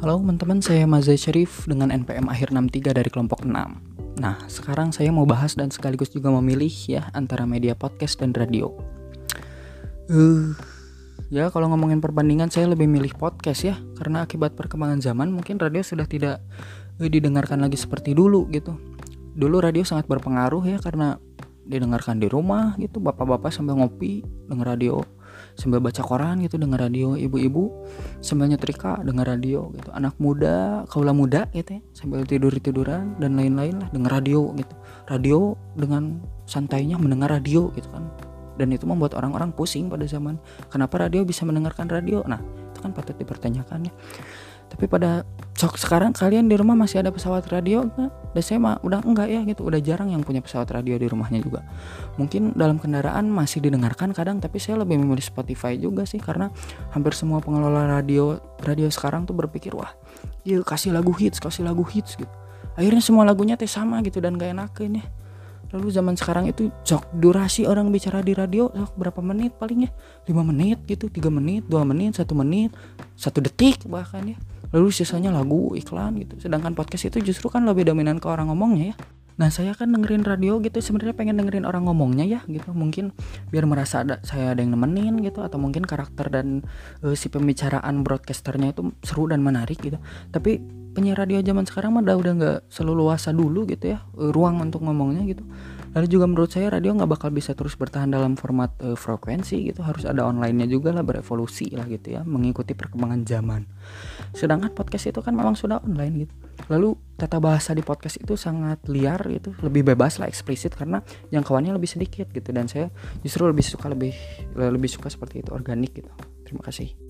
Halo teman-teman, saya Mazai Syarif dengan NPM akhir 63 dari kelompok 6. Nah, sekarang saya mau bahas dan sekaligus juga memilih ya antara media podcast dan radio. Uh, ya kalau ngomongin perbandingan saya lebih milih podcast ya, karena akibat perkembangan zaman mungkin radio sudah tidak uh, didengarkan lagi seperti dulu gitu. Dulu radio sangat berpengaruh ya karena didengarkan di rumah gitu, bapak-bapak sambil ngopi denger radio sambil baca koran gitu dengar radio ibu-ibu sambil nyetrika dengar radio gitu. Anak muda kaula muda gitu ya sambil tidur tiduran dan lain-lain lah dengar radio gitu. Radio dengan santainya mendengar radio gitu kan. Dan itu membuat orang-orang pusing pada zaman kenapa radio bisa mendengarkan radio? Nah itu kan patut dipertanyakan ya. Tapi pada sok sekarang kalian di rumah masih ada pesawat radio enggak? Dan saya mah udah enggak ya gitu, udah jarang yang punya pesawat radio di rumahnya juga. Mungkin dalam kendaraan masih didengarkan kadang, tapi saya lebih memilih Spotify juga sih karena hampir semua pengelola radio radio sekarang tuh berpikir wah, yuk kasih lagu hits, kasih lagu hits gitu. Akhirnya semua lagunya teh sama gitu dan gak enakin ya. Lalu zaman sekarang itu cok durasi orang bicara di radio sok berapa menit palingnya 5 menit gitu 3 menit 2 menit 1 menit 1 detik bahkan ya lalu sisanya lagu iklan gitu. Sedangkan podcast itu justru kan lebih dominan ke orang ngomongnya ya. Nah saya kan dengerin radio gitu sebenarnya pengen dengerin orang ngomongnya ya gitu. Mungkin biar merasa ada saya ada yang nemenin gitu atau mungkin karakter dan uh, si pembicaraan broadcasternya itu seru dan menarik gitu. Tapi penyiar radio zaman sekarang mah udah nggak selalu luasa dulu gitu ya uh, ruang untuk ngomongnya gitu. Lalu juga menurut saya radio nggak bakal bisa terus bertahan dalam format uh, frekuensi gitu. Harus ada onlinenya juga lah berevolusi lah gitu ya mengikuti perkembangan zaman sedangkan podcast itu kan memang sudah online gitu. Lalu tata bahasa di podcast itu sangat liar gitu lebih bebas lah eksplisit karena jangkauannya lebih sedikit gitu. Dan saya justru lebih suka lebih lebih suka seperti itu organik gitu. Terima kasih